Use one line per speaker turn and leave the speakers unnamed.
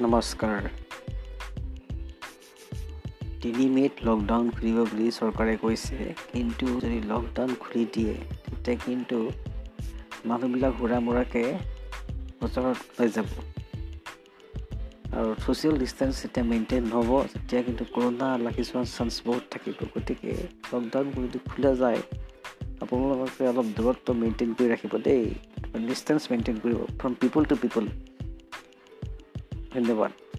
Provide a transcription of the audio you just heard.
নমস্কাৰ। তিনি মে'ত লকডাউন খুলিব বুলি চৰকাৰে কৈছে কিন্তু যদি লকডাউন খুলি দিয়ে তেতিয়া কিন্তু মানুহবিলাক হুৰা মুৰাকৈ বজাৰত ওলাই যাব। আৰু ছ'চিয়েল ডিষ্টেঞ্চ যেতিয়া মেইনটেইন নহ'ব তেতিয়া কিন্তু কৰোণা লাগি যোৱাৰ চান্স বহুত থাকিব। গতিকে লকডাউন যদি খোলা যায় আপোনালোকে অলপ দূৰত্ব মেইনটেইন কৰি ৰাখিব দেই। ডিষ্টেঞ্চ মেইনটেইন কৰিব ফ্ৰম পিপল টু পিপল। धन्यवाद।